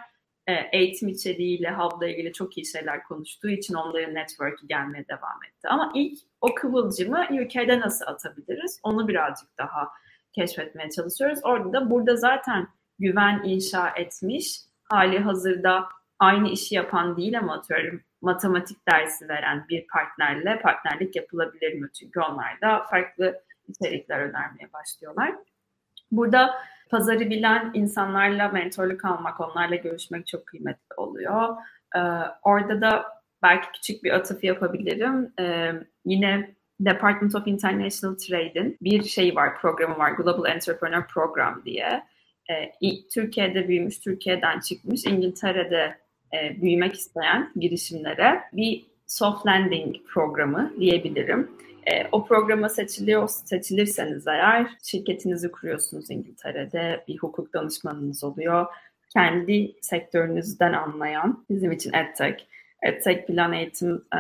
eğitim içeriğiyle, Hub'la ilgili çok iyi şeyler konuştuğu için onların network'ü gelmeye devam etti. Ama ilk o kıvılcımı UK'de nasıl atabiliriz? Onu birazcık daha keşfetmeye çalışıyoruz. Orada da burada zaten güven inşa etmiş, hali hazırda aynı işi yapan değil ama atıyorum matematik dersi veren bir partnerle partnerlik yapılabilir mi? Çünkü onlar da farklı içerikler önermeye başlıyorlar. Burada pazarı bilen insanlarla mentorluk almak, onlarla görüşmek çok kıymetli oluyor. Ee, orada da belki küçük bir atıf yapabilirim. Ee, yine Department of International Trade'in bir şey var, programı var, Global Entrepreneur Program diye. Ee, Türkiye'de büyümüş, Türkiye'den çıkmış, İngiltere'de e, büyümek isteyen girişimlere bir soft landing programı diyebilirim. E, o programa seçiliyor, seçilirseniz eğer şirketinizi kuruyorsunuz İngiltere'de, bir hukuk danışmanınız oluyor. Kendi sektörünüzden anlayan, bizim için EdTech, EdTech plan eğitim e,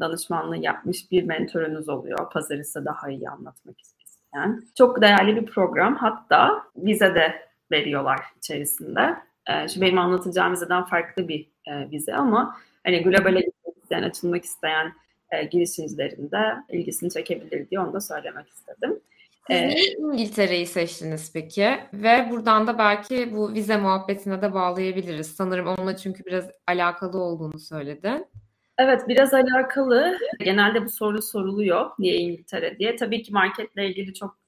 danışmanlığı yapmış bir mentorunuz oluyor. Pazarısa daha iyi anlatmak isteyen. Çok değerli bir program. Hatta vize de veriyorlar içerisinde. E, şu benim anlatacağım vizeden farklı bir e, vize ama hani globale isteyen, açılmak isteyen e, girişimcilerin de ilgisini çekebilir diye onu da söylemek istedim. Siz e, niye İngiltere'yi seçtiniz peki? Ve buradan da belki bu vize muhabbetine de bağlayabiliriz. Sanırım onunla çünkü biraz alakalı olduğunu söyledin. Evet biraz alakalı. Genelde bu soru soruluyor niye İngiltere diye. Tabii ki marketle ilgili çok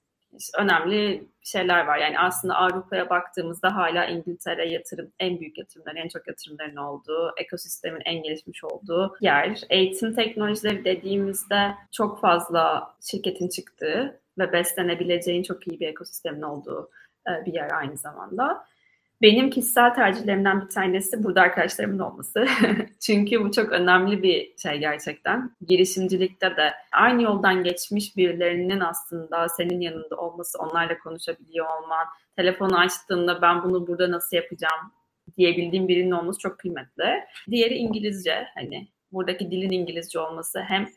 önemli şeyler var. Yani aslında Avrupa'ya baktığımızda hala İngiltere yatırım en büyük yatırımların, en çok yatırımların olduğu, ekosistemin en gelişmiş olduğu yer. Eğitim teknolojileri dediğimizde çok fazla şirketin çıktığı ve beslenebileceğin çok iyi bir ekosistemin olduğu e, bir yer aynı zamanda. Benim kişisel tercihlerimden bir tanesi burada arkadaşlarımın olması. Çünkü bu çok önemli bir şey gerçekten. Girişimcilikte de aynı yoldan geçmiş birilerinin aslında senin yanında olması, onlarla konuşabiliyor olman, telefonu açtığında ben bunu burada nasıl yapacağım diyebildiğim birinin olması çok kıymetli. Diğeri İngilizce. Hani buradaki dilin İngilizce olması hem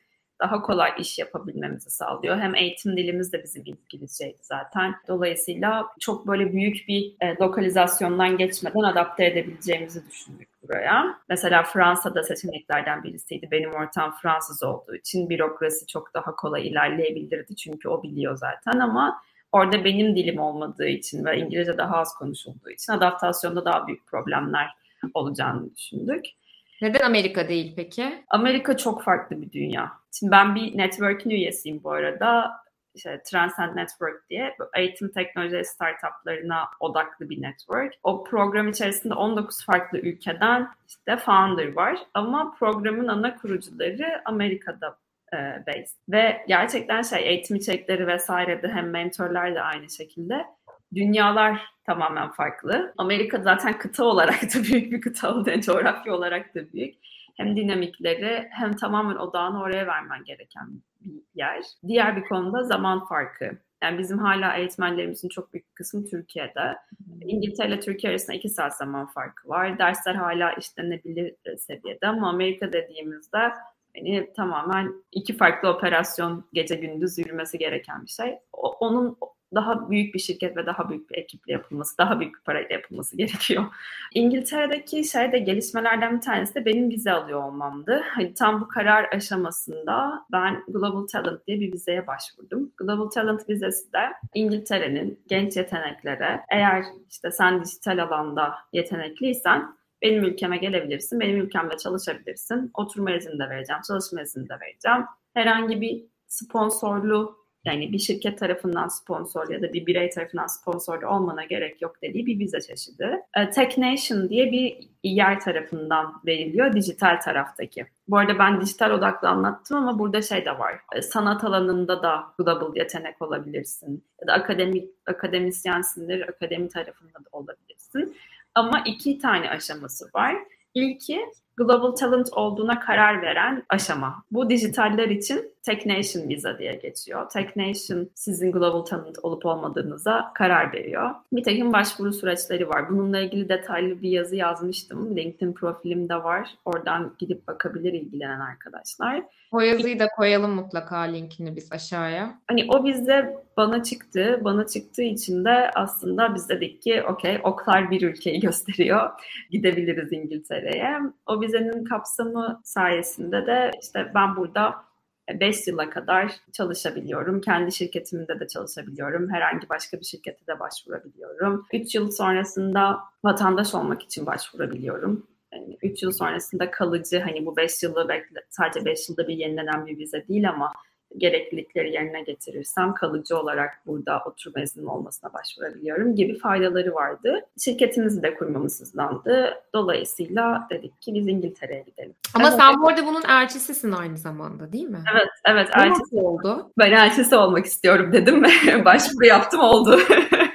daha kolay iş yapabilmemizi sağlıyor. Hem eğitim dilimiz de bizim İngilizceydi zaten. Dolayısıyla çok böyle büyük bir e, lokalizasyondan geçmeden adapte edebileceğimizi düşündük buraya. Mesela Fransa'da seçeneklerden birisiydi. Benim ortam Fransız olduğu için bürokrasi çok daha kolay ilerleyebilirdi. Çünkü o biliyor zaten ama orada benim dilim olmadığı için ve İngilizce daha az konuşulduğu için adaptasyonda daha büyük problemler olacağını düşündük. Neden Amerika değil peki? Amerika çok farklı bir dünya. Şimdi ben bir network'in üyesiyim bu arada. İşte Transcend Network diye eğitim teknoloji startuplarına odaklı bir network. O program içerisinde 19 farklı ülkeden işte founder var ama programın ana kurucuları Amerika'da e, based. Ve gerçekten şey eğitim içerikleri vesaire de hem mentorlar da aynı şekilde dünyalar tamamen farklı. Amerika zaten kıta olarak da büyük bir kıta olduğu coğrafya olarak da büyük. Hem dinamikleri hem tamamen odağını oraya vermen gereken bir yer. Diğer bir konuda zaman farkı. Yani bizim hala eğitmenlerimizin çok büyük bir kısmı Türkiye'de. İngiltere ile Türkiye arasında iki saat zaman farkı var. Dersler hala işlenebilir seviyede ama Amerika dediğimizde hani tamamen iki farklı operasyon gece gündüz yürümesi gereken bir şey. O, onun daha büyük bir şirket ve daha büyük bir ekiple yapılması, daha büyük bir parayla yapılması gerekiyor. İngiltere'deki şeyde gelişmelerden bir tanesi de benim vize alıyor olmamdı. Hani tam bu karar aşamasında ben Global Talent diye bir vizeye başvurdum. Global Talent vizesi de İngiltere'nin genç yeteneklere eğer işte sen dijital alanda yetenekliysen benim ülkeme gelebilirsin, benim ülkemde çalışabilirsin. Oturma izni de vereceğim, çalışma izni de vereceğim. Herhangi bir sponsorlu yani bir şirket tarafından sponsor ya da bir birey tarafından sponsor olmana gerek yok dediği bir vize çeşidi. E, Tech Nation diye bir yer tarafından veriliyor dijital taraftaki. Bu arada ben dijital odaklı anlattım ama burada şey de var. E, sanat alanında da global yetenek olabilirsin. Ya da akademik akademisyensindir, akademi tarafında da olabilirsin. Ama iki tane aşaması var. İlki Global Talent olduğuna karar veren aşama. Bu dijitaller için Tech Nation Visa diye geçiyor. Tech Nation sizin Global Talent olup olmadığınıza karar veriyor. Bir takım başvuru süreçleri var. Bununla ilgili detaylı bir yazı yazmıştım. LinkedIn profilimde var. Oradan gidip bakabilir ilgilenen arkadaşlar. O yazıyı da koyalım mutlaka linkini biz aşağıya. Hani o bizde bana çıktı. Bana çıktığı için de aslında biz dedik ki okey oklar bir ülkeyi gösteriyor. Gidebiliriz İngiltere'ye. O vizenin kapsamı sayesinde de işte ben burada 5 yıla kadar çalışabiliyorum. Kendi şirketimde de çalışabiliyorum. Herhangi başka bir şirkete de başvurabiliyorum. 3 yıl sonrasında vatandaş olmak için başvurabiliyorum. Yani 3 yıl sonrasında kalıcı hani bu 5 yılı sadece 5 yılda bir yenilenen bir vize değil ama gereklilikleri yerine getirirsem kalıcı olarak burada oturma iznim olmasına başvurabiliyorum gibi faydaları vardı. Şirketimizi de kurmamız hızlandı. Dolayısıyla dedik ki biz İngiltere'ye gidelim. Ama evet. sen bu arada bunun elçisisin aynı zamanda değil mi? Evet, evet. Elçisi oldu? Ben elçisi olmak istiyorum dedim. Başvuru yaptım oldu.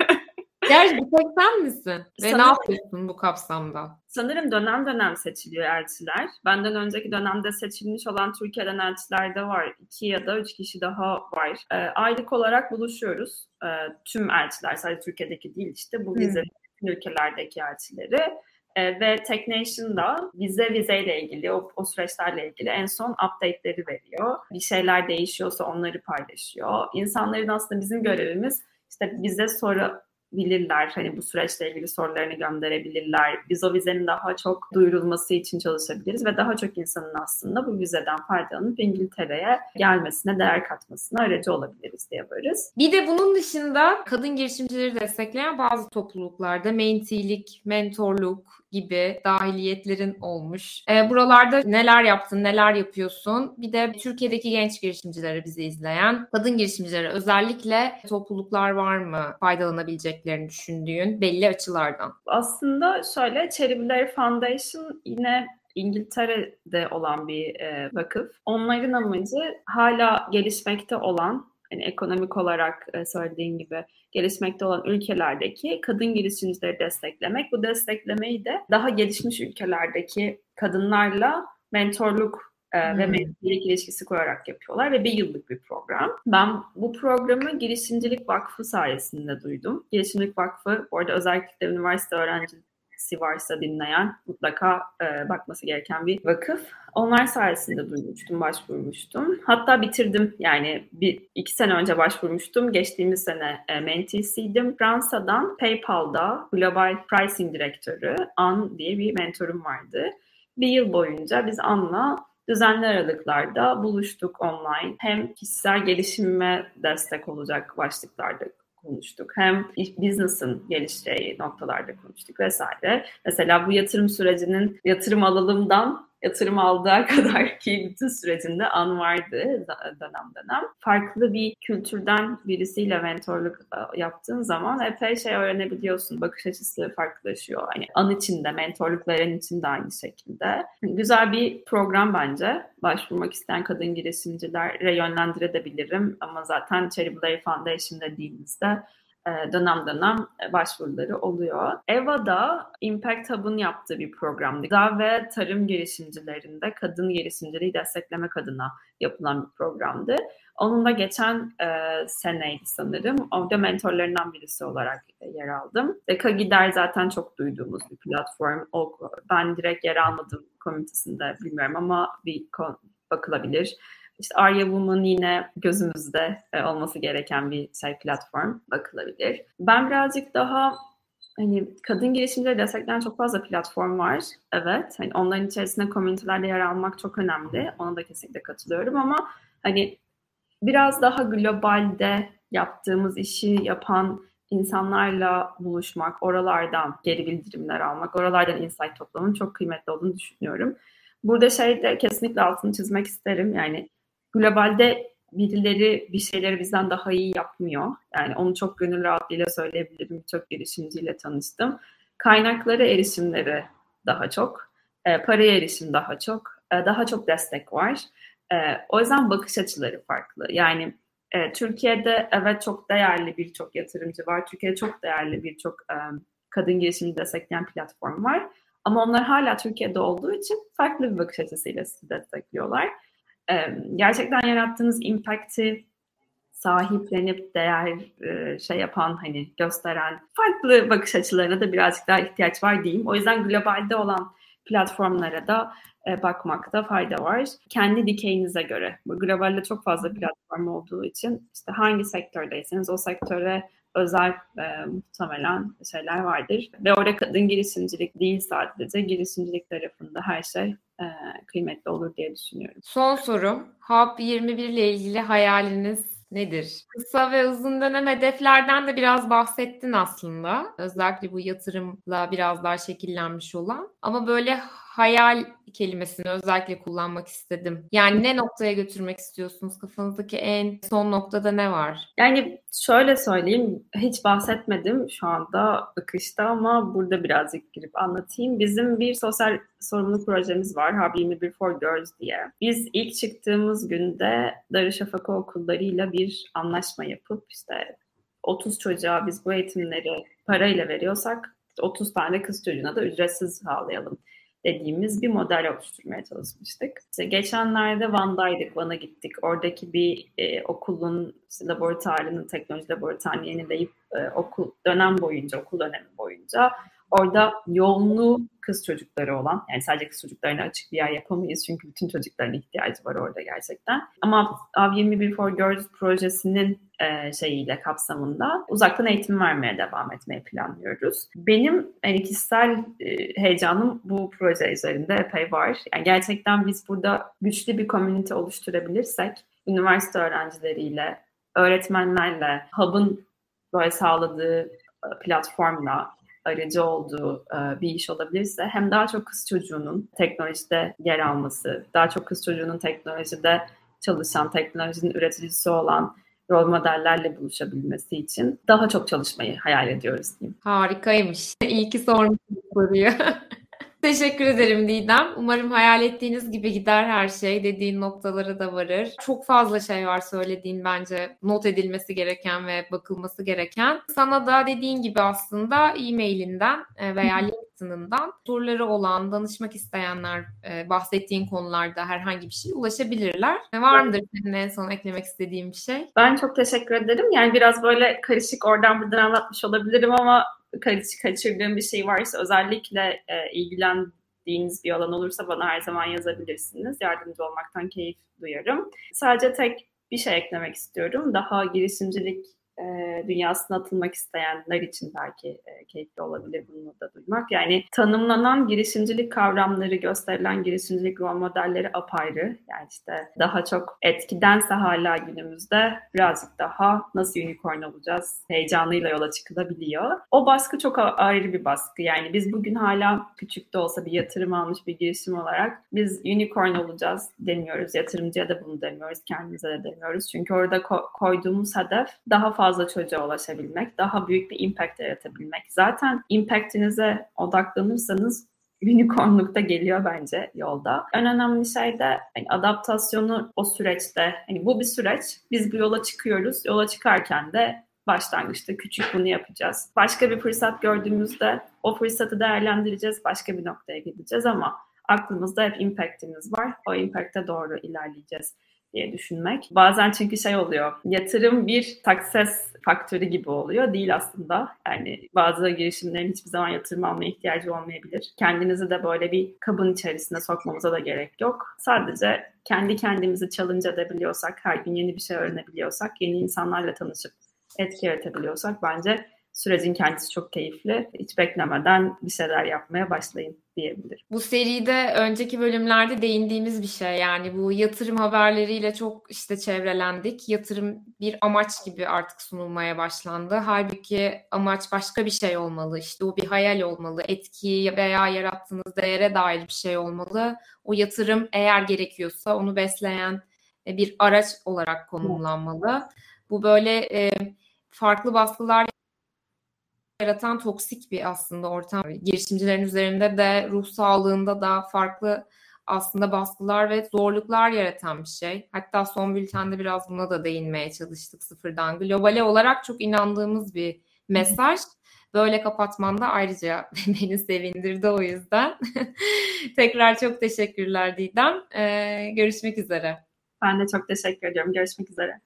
Gerçi bir tek sen misin? Ve Sanırım, ne yapıyorsun bu kapsamda? Sanırım dönem dönem seçiliyor elçiler. Benden önceki dönemde seçilmiş olan Türkiye'den elçiler de var. İki ya da üç kişi daha var. E, aylık olarak buluşuyoruz. E, tüm elçiler sadece Türkiye'deki değil işte bu vize hmm. ülkelerdeki elçileri. E, ve Technation da vize vizeyle ilgili, o, o süreçlerle ilgili en son update'leri veriyor. Bir şeyler değişiyorsa onları paylaşıyor. İnsanların aslında bizim görevimiz işte bize soru bilirler. Hani bu süreçle ilgili sorularını gönderebilirler. Biz o vizenin daha çok duyurulması için çalışabiliriz ve daha çok insanın aslında bu vizeden faydalanıp İngiltere'ye gelmesine, değer katmasına aracı olabiliriz diye. Bir de bunun dışında kadın girişimcileri destekleyen bazı topluluklarda mentilik, mentorluk, gibi dahiliyetlerin olmuş. E, buralarda neler yaptın, neler yapıyorsun? Bir de Türkiye'deki genç girişimcileri bizi izleyen, kadın girişimcilere özellikle topluluklar var mı faydalanabileceklerini düşündüğün belli açılardan? Aslında şöyle Cherry Foundation yine İngiltere'de olan bir e, vakıf. Onların amacı hala gelişmekte olan yani ekonomik olarak e, söylediğin gibi gelişmekte olan ülkelerdeki kadın girişimcileri desteklemek. Bu desteklemeyi de daha gelişmiş ülkelerdeki kadınlarla mentorluk e, hmm. ve mentorluk ilişkisi koyarak yapıyorlar ve bir yıllık bir program. Ben bu programı Girişimcilik Vakfı sayesinde duydum. Girişimcilik Vakfı, bu arada özellikle üniversite öğrenci si varsa dinleyen mutlaka e, bakması gereken bir vakıf. Onlar sayesinde duymuştum, başvurmuştum. Hatta bitirdim yani bir iki sene önce başvurmuştum. Geçtiğimiz sene e, menteesiydim. Fransa'dan PayPal'da Global Pricing Direktörü An diye bir mentorum vardı. Bir yıl boyunca biz An'la düzenli aralıklarda buluştuk online. Hem kişisel gelişime destek olacak başlıklarda konuştuk. Hem business'ın gelişeceği noktalarda konuştuk vesaire. Mesela bu yatırım sürecinin yatırım alalımdan yatırım aldığı kadar ki bütün sürecinde an vardı dönem dönem. Farklı bir kültürden birisiyle mentorluk e, yaptığın zaman epey şey öğrenebiliyorsun. Bakış açısı farklılaşıyor. Hani an içinde, mentorlukların içinde aynı şekilde. Güzel bir program bence. Başvurmak isteyen kadın girişimcilere yönlendirebilirim. Ama zaten Cherry Blair Foundation dediğimizde e, dönem dönem e, başvuruları oluyor. EVA'da Impact Hub'ın yaptığı bir programdı. Gıda ve tarım girişimcilerinde kadın girişimciliği desteklemek adına yapılan bir programdı. Onun da geçen e, seneydi sanırım. Orada mentorlarından birisi olarak yer aldım. Ve Kagider zaten çok duyduğumuz bir platform. O, ben direkt yer almadım komitesinde bilmiyorum ama bir bakılabilir. İşte Arya Woman yine gözümüzde e, olması gereken bir şey platform bakılabilir. Ben birazcık daha hani kadın girişimcileri destekleyen çok fazla platform var. Evet. Hani onların içerisinde komünitelerde yer almak çok önemli. Ona da kesinlikle katılıyorum ama hani biraz daha globalde yaptığımız işi yapan insanlarla buluşmak, oralardan geri bildirimler almak, oralardan insight toplamanın çok kıymetli olduğunu düşünüyorum. Burada şey de kesinlikle altını çizmek isterim. Yani globalde birileri bir şeyleri bizden daha iyi yapmıyor. Yani onu çok gönül rahatlığıyla söyleyebilirim. Birçok girişimciyle tanıştım. Kaynakları erişimleri daha çok. E, paraya erişim daha çok. E, daha çok destek var. E, o yüzden bakış açıları farklı. Yani e, Türkiye'de evet çok değerli birçok yatırımcı var. Türkiye'de çok değerli birçok e, kadın girişimci destekleyen platform var. Ama onlar hala Türkiye'de olduğu için farklı bir bakış açısıyla sizi destekliyorlar. Gerçekten yarattığınız impact'i sahiplenip değer şey yapan hani gösteren farklı bakış açılarına da birazcık daha ihtiyaç var diyeyim. O yüzden globalde olan platformlara da bakmakta fayda var. Kendi dikeyinize göre. Bu globalde çok fazla platform olduğu için işte hangi sektördeyseniz o sektöre özel e, muhtemelen şeyler vardır. Ve orada kadın girişimcilik değil sadece girişimcilik tarafında her şey kıymetli olur diye düşünüyorum. Son sorum. Hub 21 ile ilgili hayaliniz nedir? Kısa ve uzun dönem hedeflerden de biraz bahsettin aslında. Özellikle bu yatırımla biraz daha şekillenmiş olan. Ama böyle hayal kelimesini özellikle kullanmak istedim. Yani ne noktaya götürmek istiyorsunuz? Kafanızdaki en son noktada ne var? Yani şöyle söyleyeyim, hiç bahsetmedim şu anda akışta ama burada birazcık girip anlatayım. Bizim bir sosyal sorumluluk projemiz var, Hub 21 for Girls diye. Biz ilk çıktığımız günde Darüşşafaka okullarıyla bir anlaşma yapıp işte 30 çocuğa biz bu eğitimleri parayla veriyorsak 30 tane kız çocuğuna da ücretsiz sağlayalım dediğimiz bir model oluşturmaya çalışmıştık. İşte geçenlerde Van'daydık, Van'a gittik. Oradaki bir e, okulun işte laboratuvarının, teknoloji laboratuvarını yenileyip e, okul dönem boyunca, okul dönemi boyunca orada yoğunluğu kız çocukları olan, yani sadece kız çocuklarına açık bir yer yapamayız çünkü bütün çocukların ihtiyacı var orada gerçekten. Ama Av21 for Girls projesinin e, şeyiyle kapsamında uzaktan eğitim vermeye devam etmeyi planlıyoruz. Benim yani kişisel e, heyecanım bu proje üzerinde epey var. Yani gerçekten biz burada güçlü bir komünite oluşturabilirsek üniversite öğrencileriyle, öğretmenlerle, Hub'ın böyle sağladığı e, platformla aracı olduğu e, bir iş olabilirse hem daha çok kız çocuğunun teknolojide yer alması, daha çok kız çocuğunun teknolojide çalışan, teknolojinin üreticisi olan rol modellerle buluşabilmesi için daha çok çalışmayı hayal ediyoruz diyeyim. Harikaymış. İyi ki sormuşsunuz soruyu. Teşekkür ederim Didem. Umarım hayal ettiğiniz gibi gider her şey. Dediğin noktalara da varır. Çok fazla şey var söylediğin bence not edilmesi gereken ve bakılması gereken. Sana da dediğin gibi aslında e-mailinden e, veya LinkedIn'ından soruları olan, danışmak isteyenler e, bahsettiğin konularda herhangi bir şey ulaşabilirler. Var mıdır senin en son eklemek istediğin bir şey? Ben çok teşekkür ederim. Yani biraz böyle karışık oradan buradan anlatmış olabilirim ama kaçırdığım bir şey varsa özellikle e, ilgilendiğiniz bir alan olursa bana her zaman yazabilirsiniz. Yardımcı olmaktan keyif duyarım. Sadece tek bir şey eklemek istiyorum. Daha girişimcilik e, dünyasına atılmak isteyenler için belki e, keyifli olabilir bunu da duymak. Yani tanımlanan girişimcilik kavramları, gösterilen girişimcilik rol modelleri apayrı. Yani işte daha çok etkidense hala günümüzde birazcık daha nasıl unicorn olacağız heyecanıyla yola çıkılabiliyor. O baskı çok ayrı bir baskı. Yani biz bugün hala küçük de olsa bir yatırım almış bir girişim olarak biz unicorn olacağız demiyoruz. Yatırımcıya da bunu demiyoruz, kendimize de demiyoruz. Çünkü orada ko- koyduğumuz hedef daha fazla fazla çocuğa ulaşabilmek, daha büyük bir impact yaratabilmek. Zaten impactinize odaklanırsanız unicornlukta geliyor bence yolda. En önemli şey de hani adaptasyonu o süreçte. Hani bu bir süreç. Biz bu yola çıkıyoruz. Yola çıkarken de başlangıçta küçük bunu yapacağız. Başka bir fırsat gördüğümüzde o fırsatı değerlendireceğiz. Başka bir noktaya gideceğiz ama aklımızda hep impactimiz var. O impact'e doğru ilerleyeceğiz diye düşünmek. Bazen çünkü şey oluyor, yatırım bir success faktörü gibi oluyor. Değil aslında. Yani bazı girişimlerin hiçbir zaman yatırım almaya ihtiyacı olmayabilir. Kendinizi de böyle bir kabın içerisine sokmamıza da gerek yok. Sadece kendi kendimizi challenge edebiliyorsak, her gün yeni bir şey öğrenebiliyorsak, yeni insanlarla tanışıp etki yaratabiliyorsak bence sürecin kendisi çok keyifli. Hiç beklemeden bir şeyler yapmaya başlayın diyebilirim. Bu seride önceki bölümlerde değindiğimiz bir şey yani bu yatırım haberleriyle çok işte çevrelendik. Yatırım bir amaç gibi artık sunulmaya başlandı. Halbuki amaç başka bir şey olmalı. İşte o bir hayal olmalı. Etki veya yarattığınız değere dair bir şey olmalı. O yatırım eğer gerekiyorsa onu besleyen e, bir araç olarak konumlanmalı. Bu böyle e, farklı baskılar yaratan toksik bir aslında ortam. Girişimcilerin üzerinde de ruh sağlığında da farklı aslında baskılar ve zorluklar yaratan bir şey. Hatta son bültende biraz buna da değinmeye çalıştık sıfırdan. Globale olarak çok inandığımız bir mesaj. Böyle kapatmanda ayrıca beni sevindirdi o yüzden. Tekrar çok teşekkürler Didem. Ee, görüşmek üzere. Ben de çok teşekkür ediyorum. Görüşmek üzere.